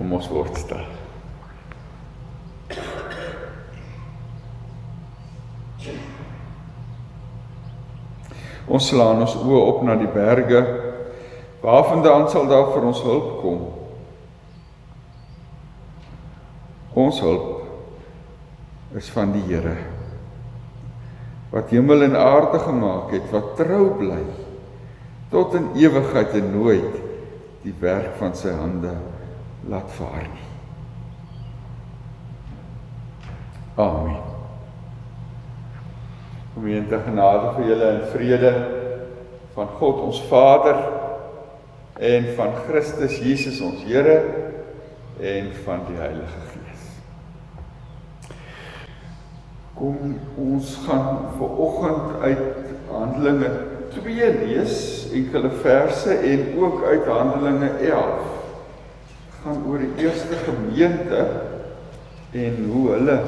Kom ons word stil. Ons slaan ons oë op na die berge. Waarvandaan sal daar vir ons hulp kom? Ons hulp is van die Here wat hemel en aarde gemaak het, wat trou bly tot in ewigheid en nooit die werk van sy hande laat vaar nie. Amen. Gemeente genade vir julle in vrede van God ons Vader en van Christus Jesus ons Here en van die Heilige Gees. Kom ons gaan ver oggend uit Handelinge 2 lees, enkele verse en ook uit Handelinge 11 gaan oor die eerste gemeente en hoe hulle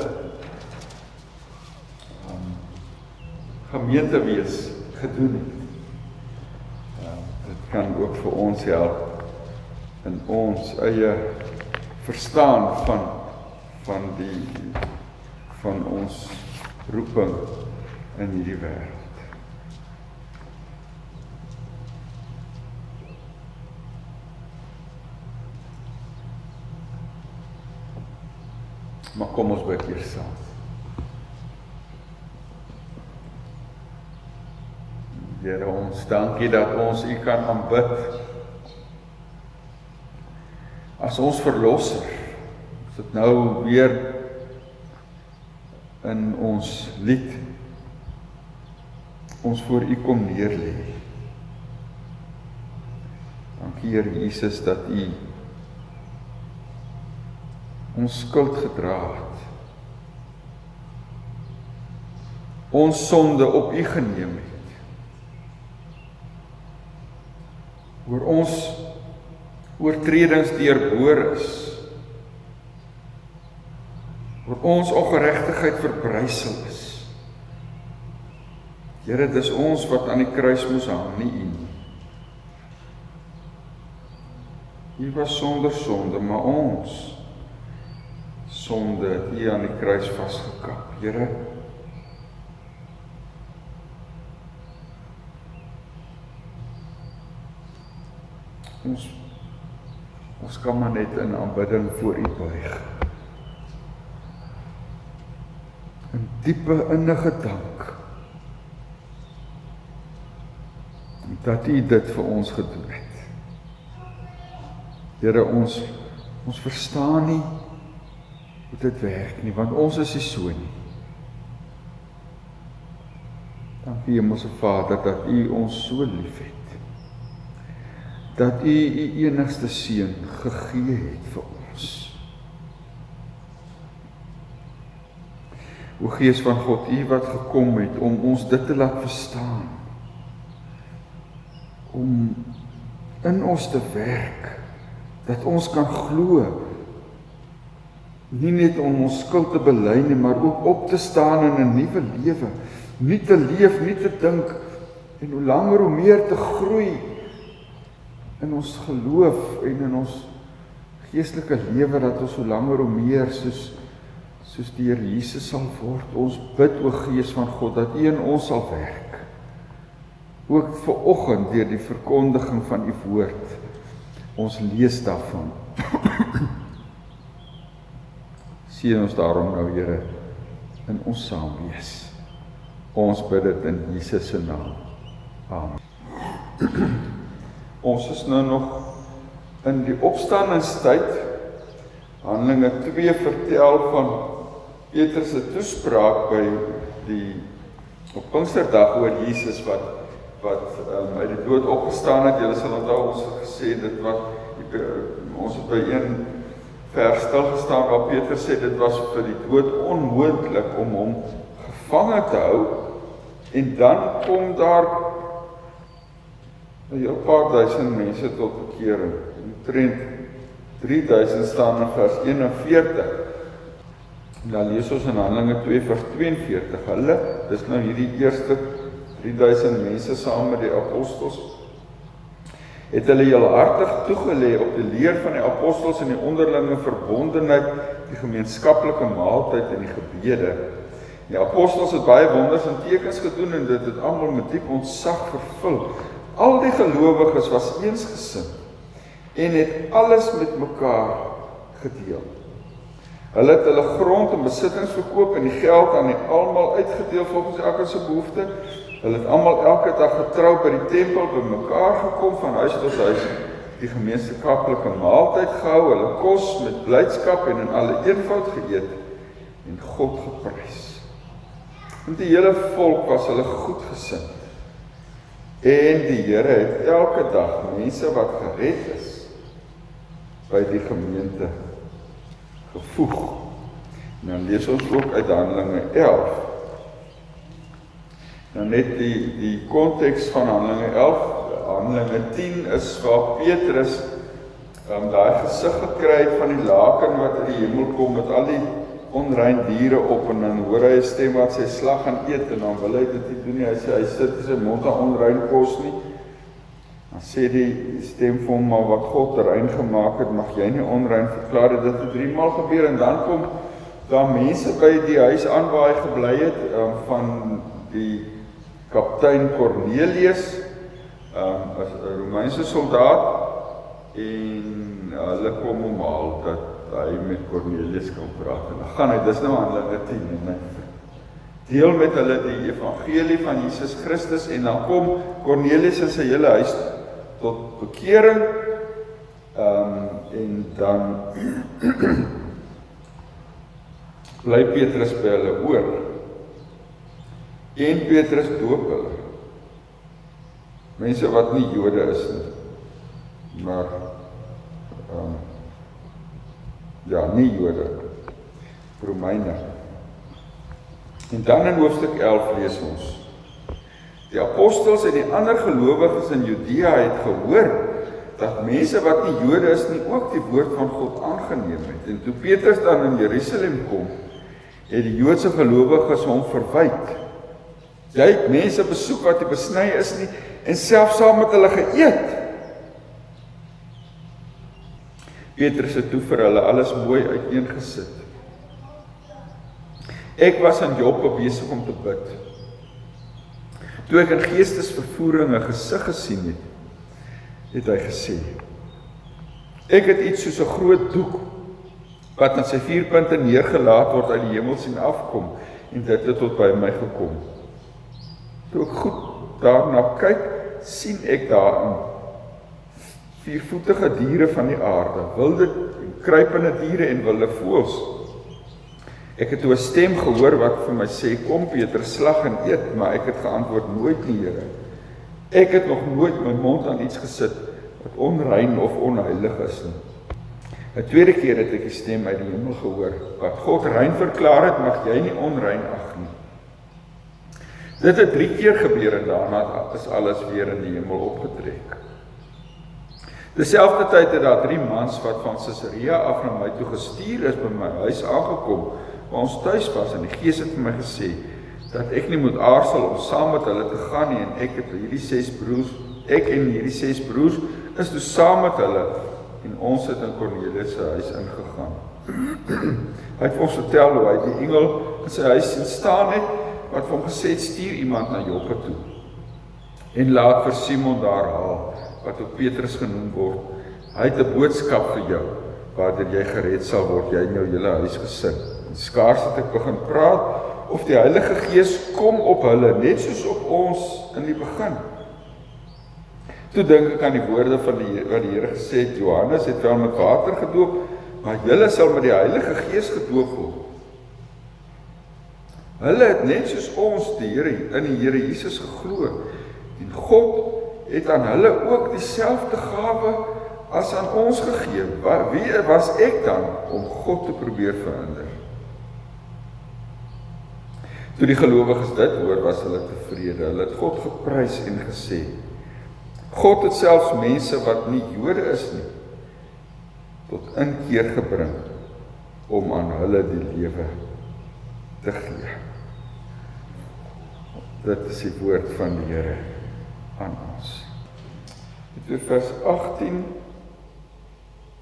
gemeente wees gedoen het. Ja, dit kan ook vir ons help in ons eie verstaan van van die van ons roeping in hierdie wêreld. Maar kom ons bid eers saam. Here ons dankie dat ons U kan aanbid. As ons verlosser. Dit nou weer in ons lied ons voor U kom neer lê. Dankie Here Jesus dat U ons skuld gedra het. Ons sonde op U geneem het. oor ons oortredings deurboor is oor ons ongeregtigheid verbrysel is Here dis ons wat aan die kruis moes hang nie u nie U was sonder sonde maar ons sonde u aan die kruis vasgekap Here Ons ons kan maar net in aanbidding voor U buig. In diepe innige dank. Dat U dit vir ons gedoen het. Here ons ons verstaan nie hoe dit werk nie want ons is nie so nie. Dankie Hemelse Vader dat U ons so liefhet dat u u enigste seun gegee het vir ons. O Gees van God, u wat gekom het om ons dit te laat verstaan. Om in ons te werk dat ons kan glo nie net om ons skuld te bely nie, maar ook op te staan in 'n nuwe lewe, nie te leef, nie te dink en hoe langer hoe meer te groei in ons geloof en in ons geestelike lewe dat ons so langer hoe meer soos soos die Here Jesus sal word. Ons bid o Gees van God dat U in ons sal werk. Ook vir oggend deur die verkondiging van U woord. Ons lees daarvan. Sien ons daarom nou Here in ons saam wees. Ons bid dit in Jesus se naam. Amen. Ons is nou nog in die opstandingstyd. Handelinge 2 vertel van Petrus se toespraak by die op Pinksterdag oor Jesus wat wat um, uit die dood opgestaan het. Julle sal onthou ons het gesê dit wat die, ons het by een vers stil gestaan waar Petrus sê dit was vir die dood onmoontlik om hom gevange te hou en dan kom daar 'n heel paar duisend mense tot bekering. Omtrent 3000 staan in vers 41. En dan lees ons in Handelinge 2 vers 42. Hulle, dis nou hierdie eerste 3000 mense saam met die apostels. Het hulle heelhartig toegelê op die leer van die apostels en die onderlinge verbondenheid, die gemeenskaplike maaltyd en die gebede. Die apostels het baie wonders en tekens gedoen en dit het almal met diep ontzag vervul. Al die gelowiges was eensgesind en het alles met mekaar gedeel. Hulle het hulle grond en besittings verkoop en die geld aan die almal uitgedeel volgens elkeen se behoefte. Hulle het almal elke dag getrou by die tempel bymekaar gekom van huis tot huis. Die gemeenskaplike maaltyd gehou, hulle kos met blydskap en in alle eenvoud geëet en God geprys. En die hele volk was hulle goedgesind. En die Here het elke dag mense wat gered is by die gemeente gevoeg. En dan lees ons ook uit Handelinge 11. Nou net die die konteks van Handelinge 11, Handelinge 10 is waar Petrus um, daai gesig gekry het van die laken wat uit die hemel kom met al die onrein diere op en dan hoor hy 'n stem wat sê slag en eet en dan wil hy dit nie doen nie. Hy sê hy sit sy mond aan onrein kos nie. Dan sê die stem vir hom maar wat God rein gemaak het, mag jy nie onrein verklaar dit het drie maal gebeur en dan kom daar mense by die huis aan waar hy gebly het um, van die kaptein Cornelius, um, 'n Romeinse soldaat en hulle kom hom haal dat hy met Cornelius kan praat en dan gaan hy dis nou Handelinge 10 en my deel met hulle die evangelie van Jesus Christus en dan kom Cornelius en sy hele huis tot bekering. Ehm um, en dan bly Petrus by hulle oor. En Petrus doop hulle. Mense wat nie Jode is nie. Maar ehm um, ja, nie Jode. Romeine. En dan in hoofstuk 11 lees ons Die apostels en die ander gelowiges in Judea het gehoor dat mense wat nie Jode is nie ook die woord van God aangeneem het. En toe Petrus dan in Jerusalem kom, het die Joodse gelowiges hom verwyd. Jy het mense besoek wat nie besny is nie en selfs saam met hulle geëet. Petrus het toe vir hulle alles mooi uiteengesit. Ek was aan Joppe besig om te bid. Toe ek in geestesvervoering 'n gesig gesien het, het hy gesê: Ek het iets soos 'n groot doek wat aan sy vier punte neergelaat word uit die hemel sien afkom en dit het tot by my gekom. Toe goed daarna kyk, sien ek daarin viervoetige diere van die aarde, wilde kruipende diere en wilde voëls. Ek het 'n stem gehoor wat vir my sê kom Petrus slag en eet, maar ek het geantwoord nooit nie, Here. Ek het nog nooit my mond aan iets gesit wat onrein of onheilig is nie. 'n Tweede keer het ek 'n stem uit die hemel gehoor wat God rein verklaar het, mag jy nie onrein ag nie. Dit het 3 keer gebeur en daarna is alles weer in die hemel opgetrek. Terselfdertyd het daar 3 mans wat van Caesarea af na my toe gestuur is by my huis aangekom waar ons tuis was en die Gees het vir my gesê dat ek nie moet aarzel om saam met hulle te gaan nie en ek het hierdie ses broers ek en hierdie ses broers is toe saam met hulle en ons het in Cornelius se huis ingegaan. hy het ons vertel hoe hy die engel in sy huis sien staan het wat hom gesê het stuur iemand na Joppe toe en laat vir Simon daar haal wat ook Petrus genoem word. Hy het 'n boodskap vir jou waardeur jy gered sal word, jy en jou hele huisgesin. En skaars het ek begin praat of die Heilige Gees kom op hulle net soos op ons in die begin. Toe dink ek aan die woorde van die wat die Here gesê het, Johannes het wel met water gedoop, maar julle sal met die Heilige Gees gedoop word. Hulle het net soos ons die Here in die Here Jesus geglo en God het aan hulle ook dieselfde gawe as aan ons gegee. Wie was ek dan om God te probeer verhinder? Toe die gelowiges dit hoor, was hulle tevrede. Hulle het God geprys en gesê: God het selfs mense wat nie Jode is nie tot inkeer gebring om aan hulle die lewe te gee. Dit is die woord van die Here aan ons. Toe vers 18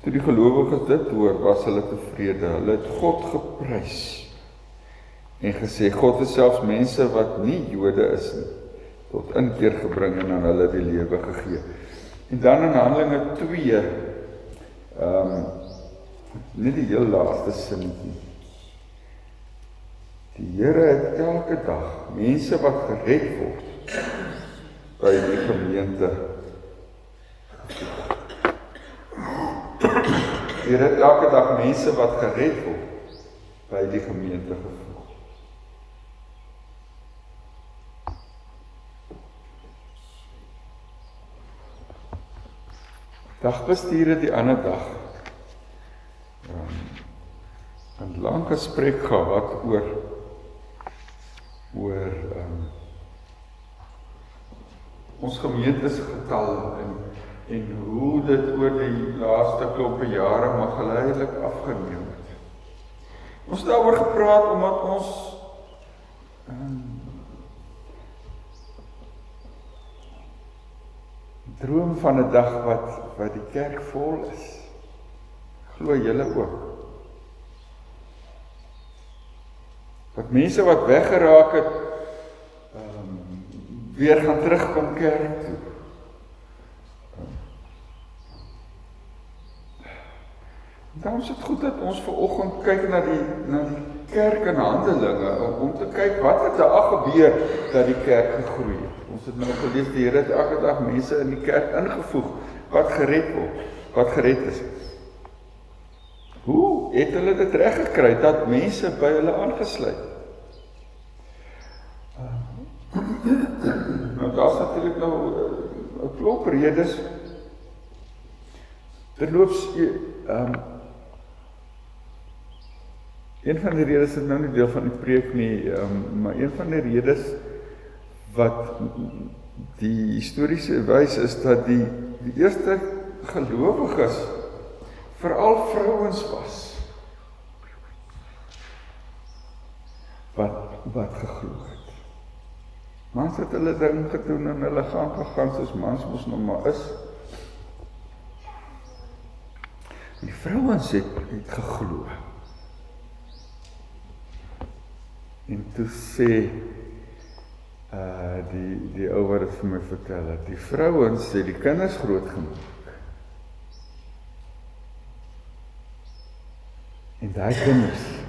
toe die gelowiges dit hoor, was hulle tevrede. Hulle het God geprys en gesê God het selfs mense wat nie Jode is nie tot inkeer gebring en aan hulle die lewe gegee. En dan in Handelinge 2 ehm um, net die heel laaste sinnetjie. Die Here het elke dag mense wat gered word by die gemeente. Die Here het elke dag mense wat gered word by die gemeente gevoer. Dagbestuur het die ander dag um, 'n lang gesprek gehad oor oor um, ons gemeentes getal en en hoe dit oor die laaste klompe jare maar geleidelik afgeneem het. Ons het daaroor gepraat omdat ons um, droom van 'n dag wat wat die kerk vol is. Glo julle ook. Dat mense wat weggeraak het ehm um, weer gaan terugkom kerk toe. Dan is dit goed dat ons ver oggend kyk na die na die kerk in Handelinge om, om te kyk wat het daar gebeur dat die kerk gegroei het. Ons het nou gelees die Here het elke dag mense in die kerk ingevoeg wat gered word, wat gered is. Hoe het hulle dit reg gekry dat mense by hulle aangesluit? Nou daar's natuurlik nou eh, 'n klop redes. Terloops ehm um, een van die redes is nou nie deel van die preek nie, um, maar een van die redes wat die historiese wys is dat die die eerste gelowiges veral vrouens was wat geglo het. Mans het hulle ding gedoen en hulle gaan gegaan soos mans mos nog maar is. Die vrouens het het geglo. En toe sê uh die die ou wat dit vir my vertel het. Die vrouens het die kinders grootgemaak. En daai kinders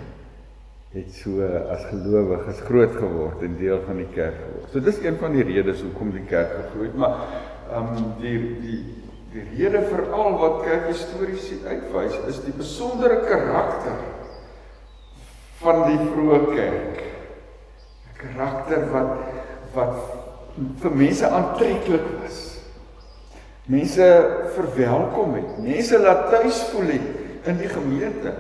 het so as gelowiges groot geword en deel van die kerk geword. So dis een van die redes hoekom die kerk gegroei het, maar ehm um, die die die rede veral wat kerk histories uitwys is die besondere karakter van die vroeë kerk. 'n Karakter wat wat vir mense aantreklik was. Mense verwelkom het, mense laat tuis voel in die gemeente.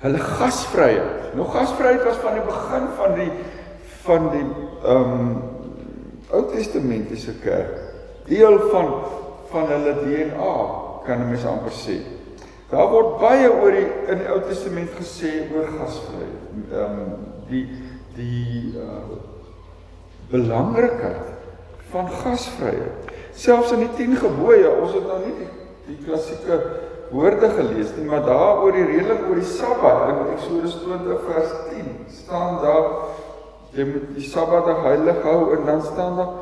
Hulle gasvryheid. Nou gasvryheid was van die begin van die van die ehm um, Ou Testamentiese kerk. Deel van van hulle DNA kan 'n mens amper sê. Daar word baie oor die in die Ou Testament gesê oor gasvryheid. Ehm um, die die uh, belangrikheid van gasvryheid. Selfs in die 10 gebooie, ons het nou nie die, die klassieke woorde gelees nie, maar daar oor die reëling oor die Sabbat in Eksodus 20 vers 10 staan daar jy moet die Sabbat heilig hou en dan staan daar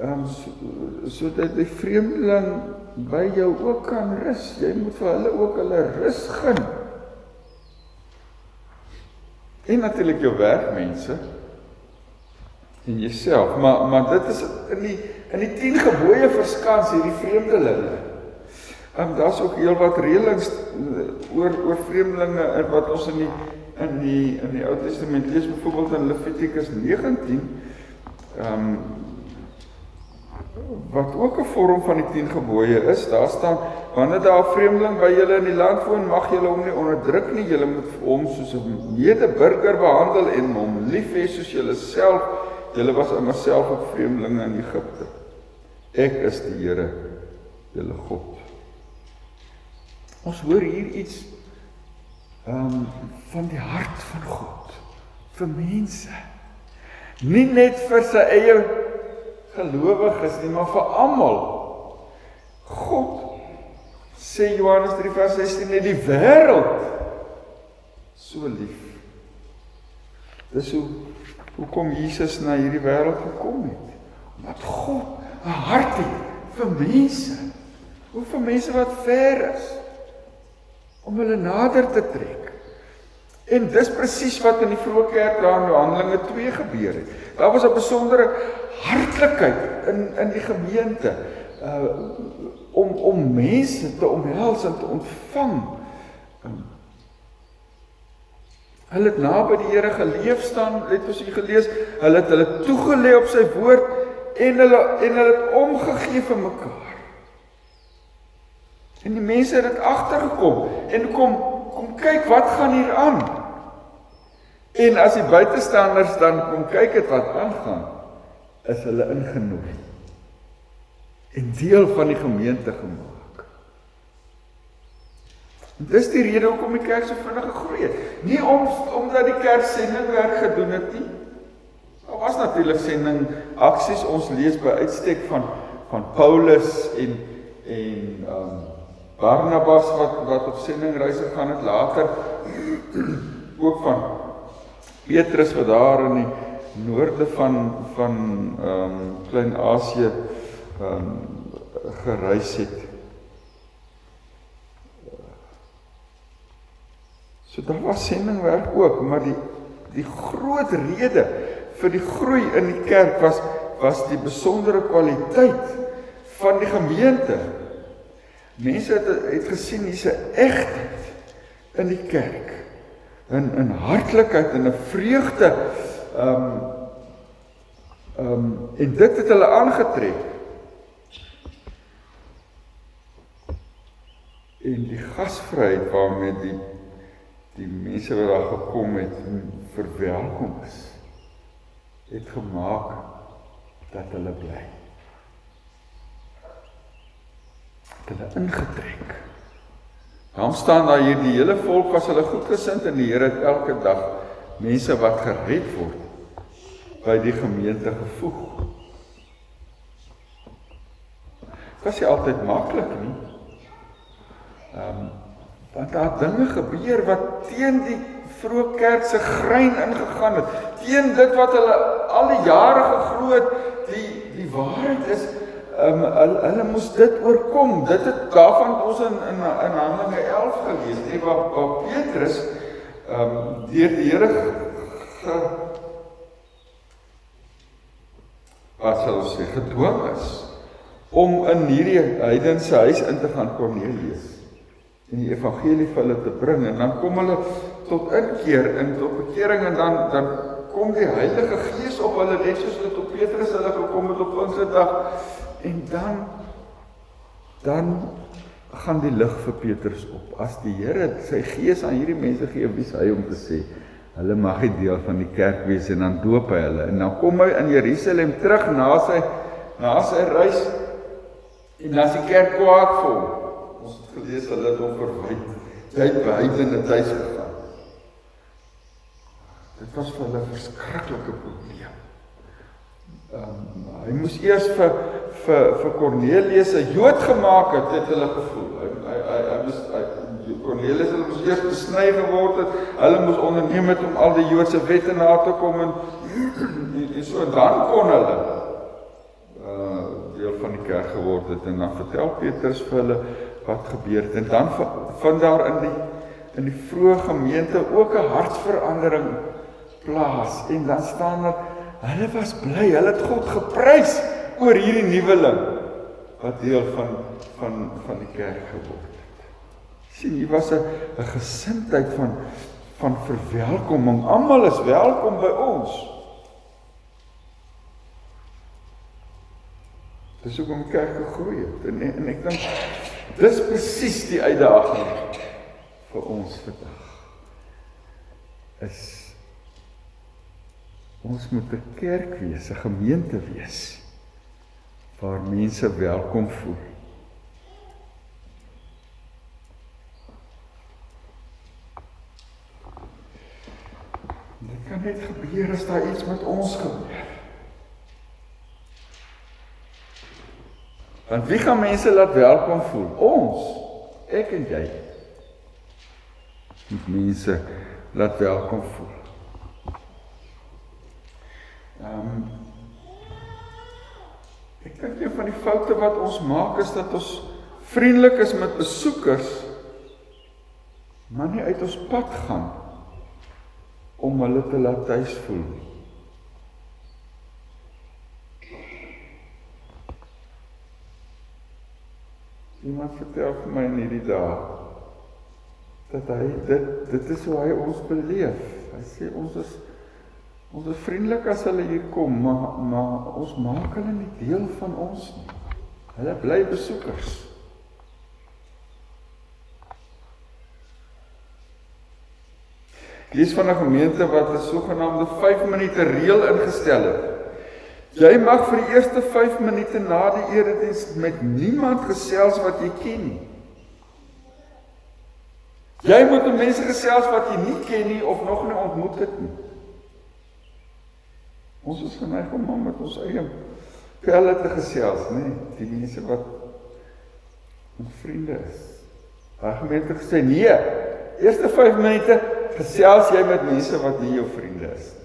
ehm um, sodat so die vreemdeling by jou ook kan rus. Jy moet vir hulle ook hulle rus gun. En natuurlik jou werkmense en jouself, maar maar dit is in die in die 10 gebooie verskans hierdie vreemdelinge. Ehm um, daar's ook heelwat reëlings eh, oor oor vreemdelinge wat ons in die in die in die Ou Testament lees, byvoorbeeld in Levitikus 19. Ehm um, wat ook 'n vorm van die 10 gebooie is. Daar staan wanneer daar 'n vreemdeling by julle in die land woon, mag julle hom nie onderdruk nie. Julle moet hom soos 'n medeburger behandel en hom lief hê soos julleself. Julle was immers self ook vreemdelinge in Egipte. Ek is die Here, julle God. Ons hoor hier iets ehm um, van die hart van God vir mense. Nie net vir sy eie gelowiges nie, maar vir almal. God sê Johannes 3 vers 16 net die wêreld so lief. Dis hoe hoekom Jesus na hierdie wêreld gekom het. Omdat God 'n hart het vir mense. Hoe vir mense wat ver is om hulle nader te trek. En dis presies wat in die vroeë kerk daar in Handelinge 2 gebeur het. Daar was 'n besondere hartlikheid in in die gemeente uh om om mense te omhels en te ontvang. Um, hulle het naby die Here geleef staan, het ons hier gelees. Hulle het hulle toegelê op sy woord en hulle en hulle het omgegee vir mekaar. En die mense het dit agtergekom en kom kom kyk wat gaan hier aan. En as die buitestanders dan kom kyk het wat aangaan, is hulle ingenooi. En deel van die gemeente gemaak. En dis die rede hoekom die kerk so vinnig gegroei het. Nie om omdat die kerk sendingwerk gedoen het nie. Daar was natuurlik sending aksies ons lees by uitstek van van Paulus en en ehm um, Barnabas wat wat op sendingreise gegaan het later ook van Petrus wat daar in die noorde van van ehm um, Klein-Asië ehm um, gereis het. So daar was sendingwerk ook, maar die die groot rede vir die groei in die kerk was was die besondere kwaliteit van die gemeente. Mense het het gesien hier's 'n egtheid in die kerk. 'n 'n hartlikheid en 'n vreugde ehm um, ehm um, en dit het hulle aangetrek. En die gasvryheid waarmee die die mense wat daar gekom het verwelkom is het gemaak dat hulle bly. Hulle ingetrek. Dan staan daar hier die hele volk was hulle goedgesind en die Here het elke dag mense wat gered word by die gemeente gevoeg. Dit was nie altyd maklik nie. Ehm um, want daar dinge gebeur wat teen die vroeë kerk se grein ingegaan het. Teen dit wat hulle al die jare geglo het, die die waarheid is ehm um, hulle, hulle moes dit oorkom. Dit het daarvan ons in in in Handelinge 11 gelees, nie waar, waar Petrus ehm um, deur die Here ge wat sou sê gedwing is om in hierdie heidense huis in te gaan Kornelius en die evangelie vir hulle te bring. En dan kom hulle tot inkeer en tot bekering en dan dan kom die Heilige Gees op hulle net soos dit op Petrus hulle gekom het op Pinksterdag En dan dan gaan die lig vir Petrus op. As die Here sy gees aan hierdie mense gee, wie hy om te sê, hulle mag nie deel van die kerk wees en dan doop hy hulle. En dan kom hy in Jerusalem terug na sy na sy reis en dan die kerk kwaad vir hom. Ons het gelees hulle het hom verwyd. Hy het by heidene tuis gegaan. Dit was vir hulle 'n verskriklike probleem. Ehm um, hy moes eers vir vir vir Kornelius 'n Jood gemaak het, het hulle gevoel. Hy hy hy, hy moes hy, Kornelius hulle moes eers besny geword het. Hulle moes onderneem het om al die Joodse wette na te kom en en, en so dan kon hulle uh deel van die kerk geword het en dan vertel Petrus vir hulle wat gebeur het en dan vind daar in die in die vroeë gemeente ook 'n hartsverandering plaas en dan staan daar Hulle was bly, hulle het God geprys oor hierdie nuweling wat deel van van van die kerk geword het. Sien, hier was 'n 'n gesindheid van van verwelkoming. Almal is welkom by ons. Dis hoekom die kerk gegroei het. En en ek dink dis presies die uitdaging vir ons vandag. Is Ons moet 'n kerk wees, 'n gemeente wees waar mense welkom voel. Dit kan net gebeur as daar iets met ons gebeur. Want wie gaan mense laat welkom voel? Ons. Ek en jy. Moet mense laat welkom voel. Ehm um, Ek dink een van die foute wat ons maak is dat ons vriendelik is met besoekers maar nie uit ons pad gaan om hulle te laat tuis voel nie. Iemand vertel vir my in hierdie dae dat hy dit dit is hoe hy ons beleef. Hy sê ons is ons is vriendelik as hulle hier kom, maar maar ons maak hulle nie deel van ons nie. Hulle bly besoekers. Lees van 'n gemeente wat 'n sogenaamde 5 minute reël ingestel het. Jy mag vir die eerste 5 minute na die erediens met niemand gesels wat jy ken nie. Jy moet met mense gesels wat jy nie ken nie of nog nie ontmoet het nie. Ons is geneig om maar met ons eie pelle te gesels, nê, die mense wat ons vriende is. Daai gemeente gesê nee, eerste 5 minute gesels jy met mense wat nie jou vriende is nie.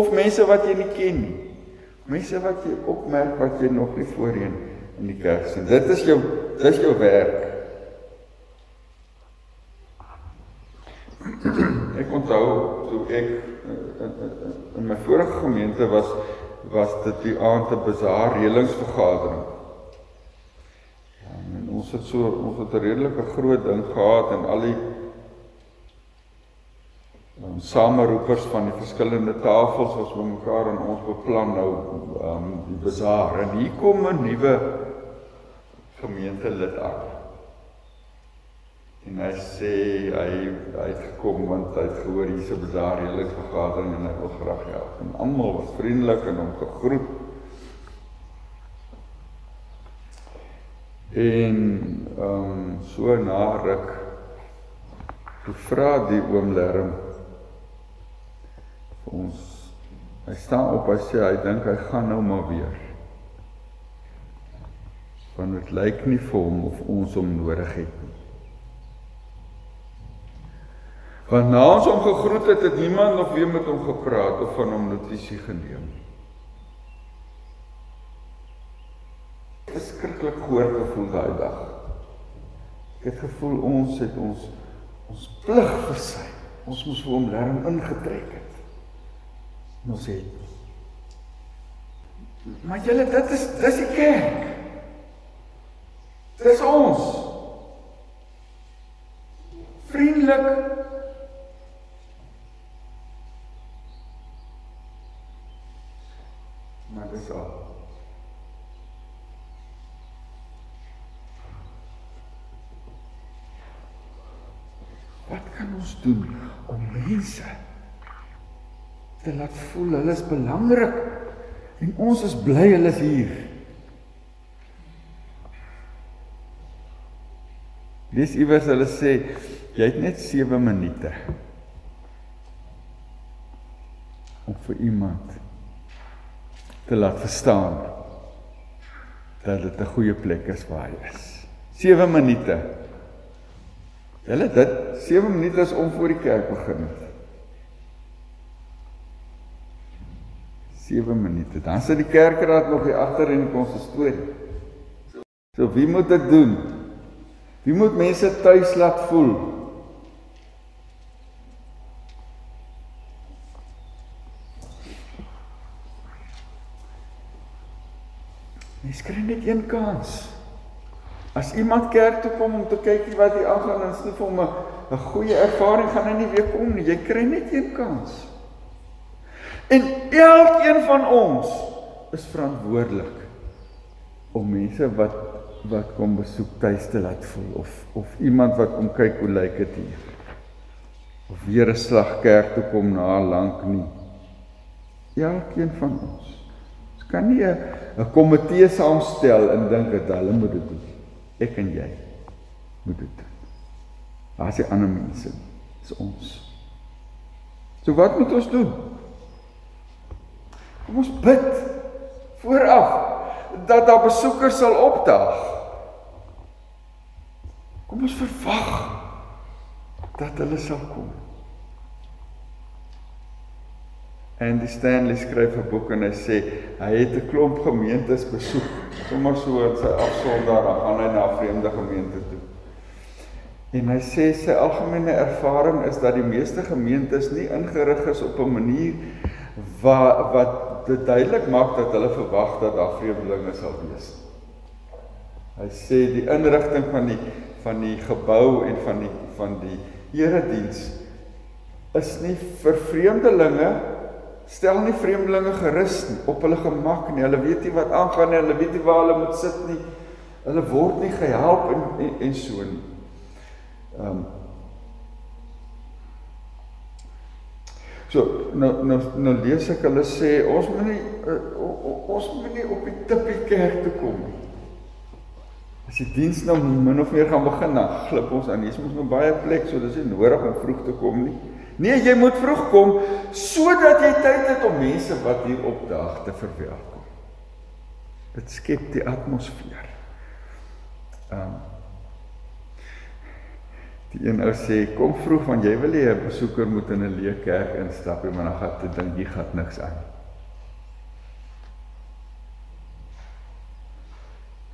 Of mense wat jy nie ken nie. Mense wat jy opmerk wat jy nog nie voorheen in die kerk sien. Dit is jou dis jou werk. Ek onthou toe ek in, my vorige gemeente was was dit die aand 'n bazaar reëlingsvergadering. En ons het so ons het 'n redelike groot ding gehad en al die um, sameroepers van die verskillende tafels ons bymekaar en ons beplan nou um, die bazaar en hier kom 'n nuwe gemeentelid aan. En hy sê hy hy het gekom want hy het gehoor hier's 'n bazaar hele vergadering en hy wil graag help. En almal was vriendelik en hom gegroet. En ehm um, so na ruk toe vra die oom Lerm ons hy staan op hy sê hy dink hy gaan nou maar weer want dit lyk nie vir hom of ons hom nodig het nie want na ons hom gegroet het het niemand nog weer met hom gepraat of van hom notisie geneem verskriklik gehoor gevoel daai dag ek het gevoel ons het ons ons plig versuim ons moes vir hom lerm ingetrek het ons het. Maar julle dit is dis die kerk. Dis ons. Vriendelik. Maar dis al. Wat kan ons doen om mense te laat voel hulle is belangrik en ons is bly hulle is hier. Dis iewers hulle sê jy het net 7 minute om vir iemand te laat verstaan dat dit 'n goeie plek is waar hy is. 7 minute. Hulle dit 7 minute is om voor die kerk begin het. 7 minute. Dan sit die kerkraad nog hier agter in die konsistorie. So wie moet dit doen? Wie moet mense tuis laat voel? Mens kry net een kans. As iemand kerk toe kom om te kyk wat hier aangaan en sien vir hom 'n goeie ervaring gaan hy nie weer kom nie. Jy kry net een kans. En elkeen van ons is verantwoordelik om mense wat wat kom besoek tuis te laat voel of of iemand wat kom kyk hoe lyk dit hier. Of weer 'n slag kerk toe kom na lank nie. Elkeen van ons. Ons kan nie 'n 'n komitee saamstel en dink dat hulle moet dit doen. Ek en jy moet dit doen. As die ander mense is ons. So wat moet ons doen? Kom ons bid vooraf. dat daar besoekers sal opdaag. Kom ons verwag dat hulle sal kom. Die Stanley skryf 'n boek en hy sê hy het 'n klomp gemeentes besoek. Sommige so in sy afsonder dan gaan hy na 'n vreemde gemeente toe. En hy sê sy algemene ervaring is dat die meeste gemeentes nie ingerig is op 'n manier wat wat dit duidelik maak dat hulle verwag dat daar vreemdelinge sal wees. Hy sê die inrigting van die van die gebou en van die van die erediens is nie vir vreemdelinge stel nie vreemdelinge gerus nie op hulle gemak nie. Hulle weet nie wat aangaan nie. Hulle weet nie waar hulle moet sit nie. Hulle word nie gehelp en en, en so nie. Ehm um, So nou nou nou lees ek hulle sê ons moet nie uh, ons moet nie op die tippie kerk toe kom nie. As die diens nou min of meer gaan begin dan glip ons aan. Hier is mos nou baie plek, so dis nie nodig om vroeg te kom nie. Nee, jy moet vroeg kom sodat jy tyd het om mense wat hier opdaag te verwelkom. Dit skep die atmosfeer. Ehm um, Die een ou sê kom vroeg want jy wil hê 'n besoeker moet in 'n leë kerk instap en maar dan gaan dit ding hier gaan niks aan.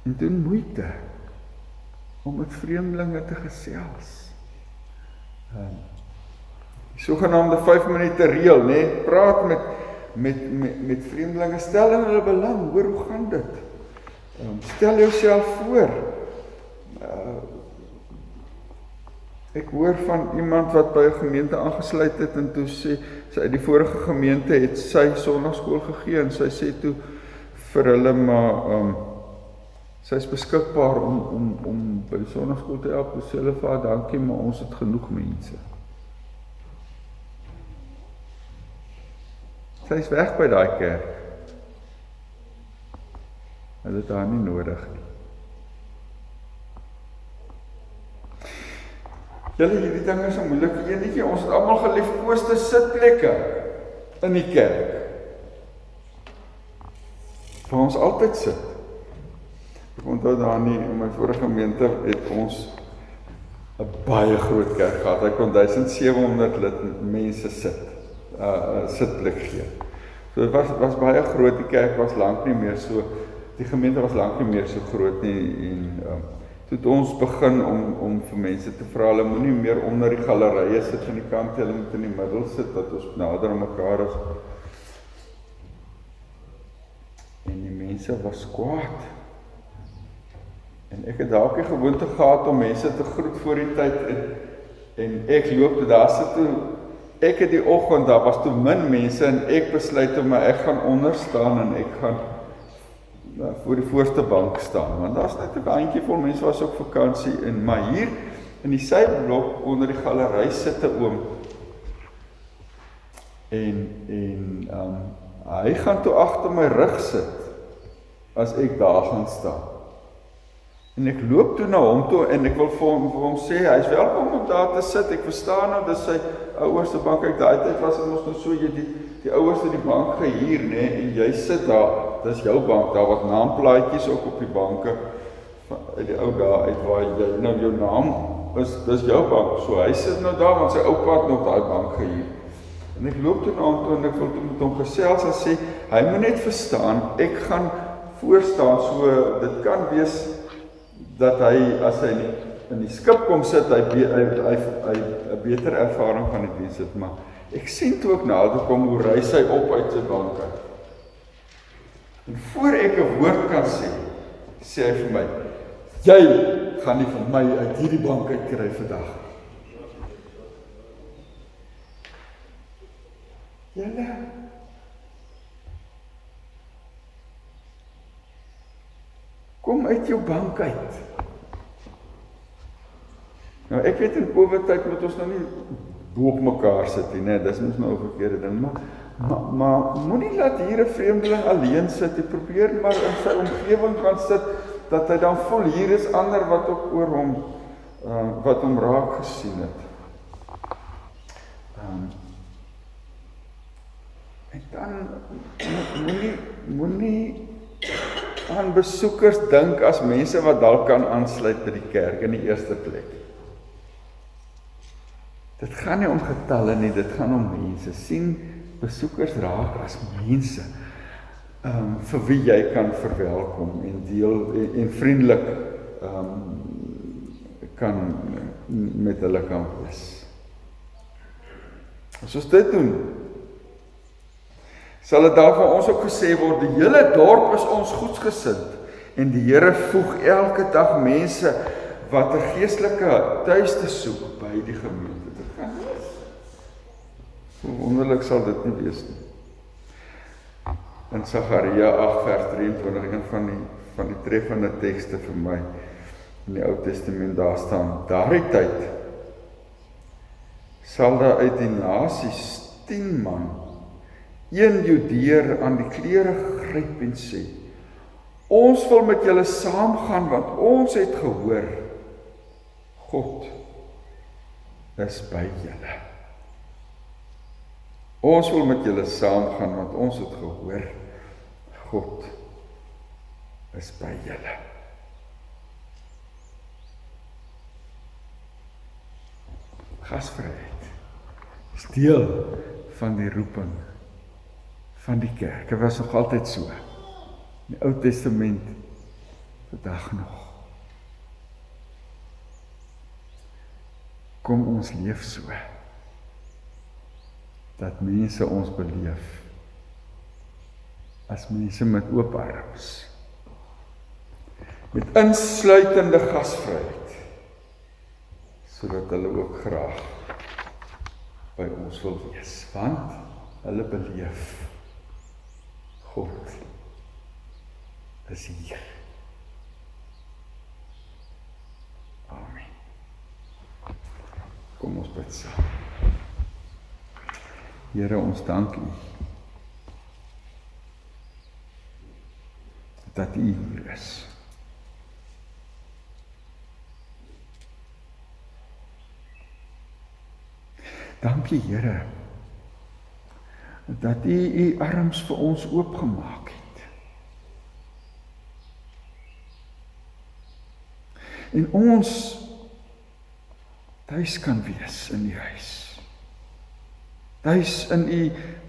En doen moeite om met vreemdelinge te gesels. Ehm um, die sogenaamde 5 minute reël, nê? Nee, praat met met met met vreemdelinge, stel in hulle belang, hoor hoe gaan dit? Ehm stel jouself voor. Uh, ek hoor van iemand wat by 'n gemeente aangesluit het en toe sê sy uit die vorige gemeente het sy sonnaarskool gegee en sy sê toe vir hulle maar ehm um, sy is beskikbaar om om om by die sonnaarskool te help. Sê hulle vir haar dankie, maar ons het genoeg mense. Sy is weg by daai kerk. Hulle het haar nie nodig nie. Julle hierdie ding is 'n moeilike enetjie. Ons het almal geliefkoeste sitplekke in die kerk. Waar ons altyd sit. Ek onthou daar nie in my vorige gemeente het ons 'n baie groot kerk gehad. Hy kon 1700 lid mense sit uh sitplek gee. So dit was was baie groot. Die kerk was lank nie meer so die gemeente was lank nie meer so groot nie en um toe het ons begin om om vir mense te vra hulle moenie meer onder die gallerye sit aan die kant hulle moet in die middel sit dat ons nader aan mekaar is. En die mense was kwaad. En ek het dalk die gewoonte gehad om mense te groet voor die tyd en en ek loop toe daar sit toe ek het die oggend daar was toe min mense en ek besluit om ek gaan onder staan en ek gaan nou, voor die voorste bank staan want daar's net 'n bandjie vol mense was op vakansie en maar hier in die syblok onder die galery sit 'n oom en en um hy gaan toe agter my rug sit as ek daar gaan staan En ek loop toe na hom toe en ek wil vir hom vir hom sê hy's welkom om daar te sit. Ek verstaan nou dis sy ouerste bank. Ek daai tyd was ons nog so jy die die ouers het die bank gehuur nê en jy sit daar. Dis jou bank. Daar was naamplaatjies ook op die banke uit die ou dae uit waar jy nou jou naam is dis jou bank. So hy sit nou daar want sy oupa het nog daai bank gehuur. En ek loop toe na hom toe en ek wil toe met hom gesels en sê hy moet net verstaan ek gaan voor staan so dit kan wees dat hy as hy in die skip kom sit, hy hy hy hy 'n beter ervaring van die diens het, maar ek sien toe ook nader kom hoe hy op uit sy bank uit. En voor ek 'n woord kan sê, sê hy vir my: "Jy gaan nie vir my uit hierdie bank uit kry vandag." Julle Kom uit jou bank uit. Nou ek weet in Covid tyd moet ons nou nie bo op mekaar sit nie, né? Dis mos nou 'n verkeerde ding, maar maar, maar moenie laat hier 'n vreemdeling alleen sit. Jy probeer maar in sy omgewing gaan sit dat hy dan voel hier is ander wat ook oor hom uh wat hom raak gesien het. Ehm um, En dan moenie moenie aan besoekers dink as mense wat dalk kan aansluit by die kerk in die eerste plek. Dit gaan nie om getalle nie, dit gaan om mense. sien besoekers raak as mense. Ehm um, vir wie jy kan verwelkom en deel en, en vriendelik ehm um, kan met hulle kan wees. As ons dit doen, sal dit daar vir ons ook gesê word die hele dorp is ons goedsgesind en die Here voeg elke dag mense wat 'n geestelike tuiste soek by die gemeente. Hoe wonderlik sal dit nie wees nie. In Sagaria 8 vers 23 een van die van die treffende tekste vir my in die Ou Testament daar staan: Daardie tyd sal daar uit die nasies 10 man een Judeer aan die klere gryp en sê ons wil met julle saamgaan want ons het gehoor God is by julle ons wil met julle saamgaan want ons het gehoor God is by julle gasvryheid is deel van die roeping van die kerk. Dit was nog altyd so. In die Ou Testament vandag nog. Kom ons leef so dat mense ons beleef as mense met oop arms met insluitende gasvryheid sodat hulle ook graag by ons wil wees want hulle beleef God is hier. Amen. Kom ons bid saam. Here, ons dank U dat U hier is. Dankie Here dat U U arms vir ons oopgemaak het. En ons tuis kan wees in U huis. Tuis in U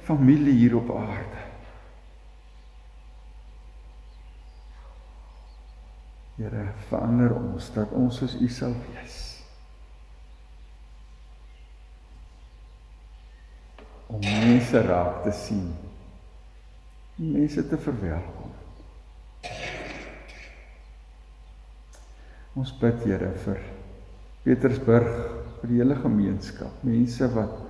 familie hier op aarde. Here, verander ons dat ons soos U sal wees. om mense raak te sien. Mense te verwelkom. Ons bid Here vir Petersburg, vir die hele gemeenskap, mense wat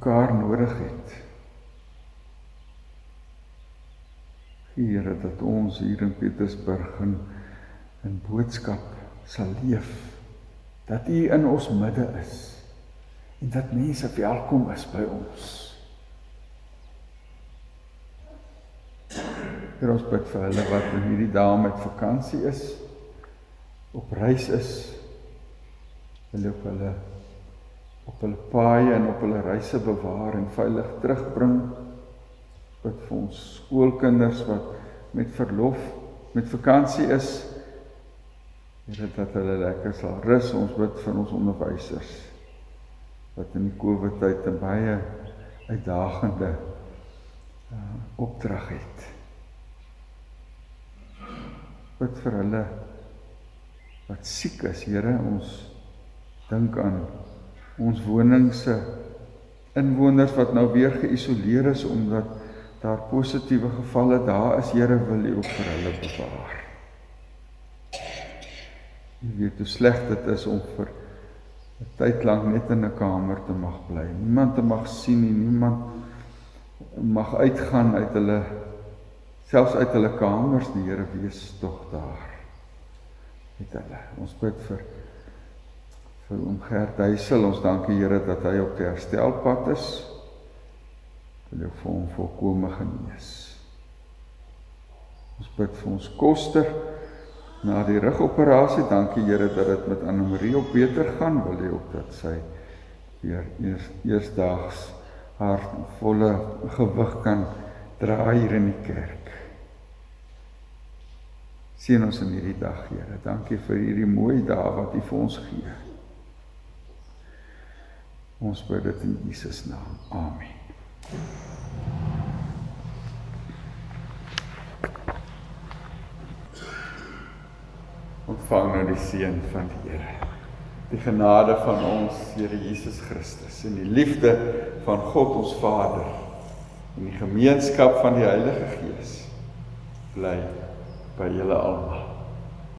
mekaar nodig het. Here dat ons hier in Petersburg in in boodskap sal leef dat U in ons midde is en dat mense welkom is by ons. Hier ons bid vir hulle wat in hierdie dae met vakansie is, op reis is, wil op hulle op hulle paaie en op hulle reise bewaar en veilig terugbring. Bid vir ons skoolkinders wat met verlof, met vakansie is, Here dat hulle lekker sal rus. Ons bid vir ons onderwysers wat in die Covid tyd 'n baie uitdagende uh, opdrag het. Bid vir hulle wat siek is, Here, ons dink aan ons woningse inwoners wat nou weer geïsoleer is omdat daar positiewe gevalle daar is, Here, wil U ook vir hulle bewaar. Jy weet hoe sleg dit is om vir 'n tyd lank net in 'n kamer te mag bly. Niemand te mag sien nie, niemand mag uitgaan uit hulle selfs uit hulle kamers, die Here wees tog daar. Met hulle. Ons bid vir vir oom Gert Huisel. Ons dankie Here dat hy op die herstelpad is. Wil jou vir hom volkome genees. Ons bid vir ons koster na die rugoperasie. Dankie Here dat dit met Anne Marie op beter gaan. Wil jy ook dat sy weer eers eersdaags haar volle gewig kan dra hier in die kerk. Seën ons in hierdie dag, Here. Dankie vir hierdie mooi dae wat U vir ons gee. Ons bid dit in Jesus naam. Amen. Ontvang nou die seën van die Here. Die genade van ons Here Jesus Christus en die liefde van God ons Vader en die gemeenskap van die Heilige Gees bly by julle almal.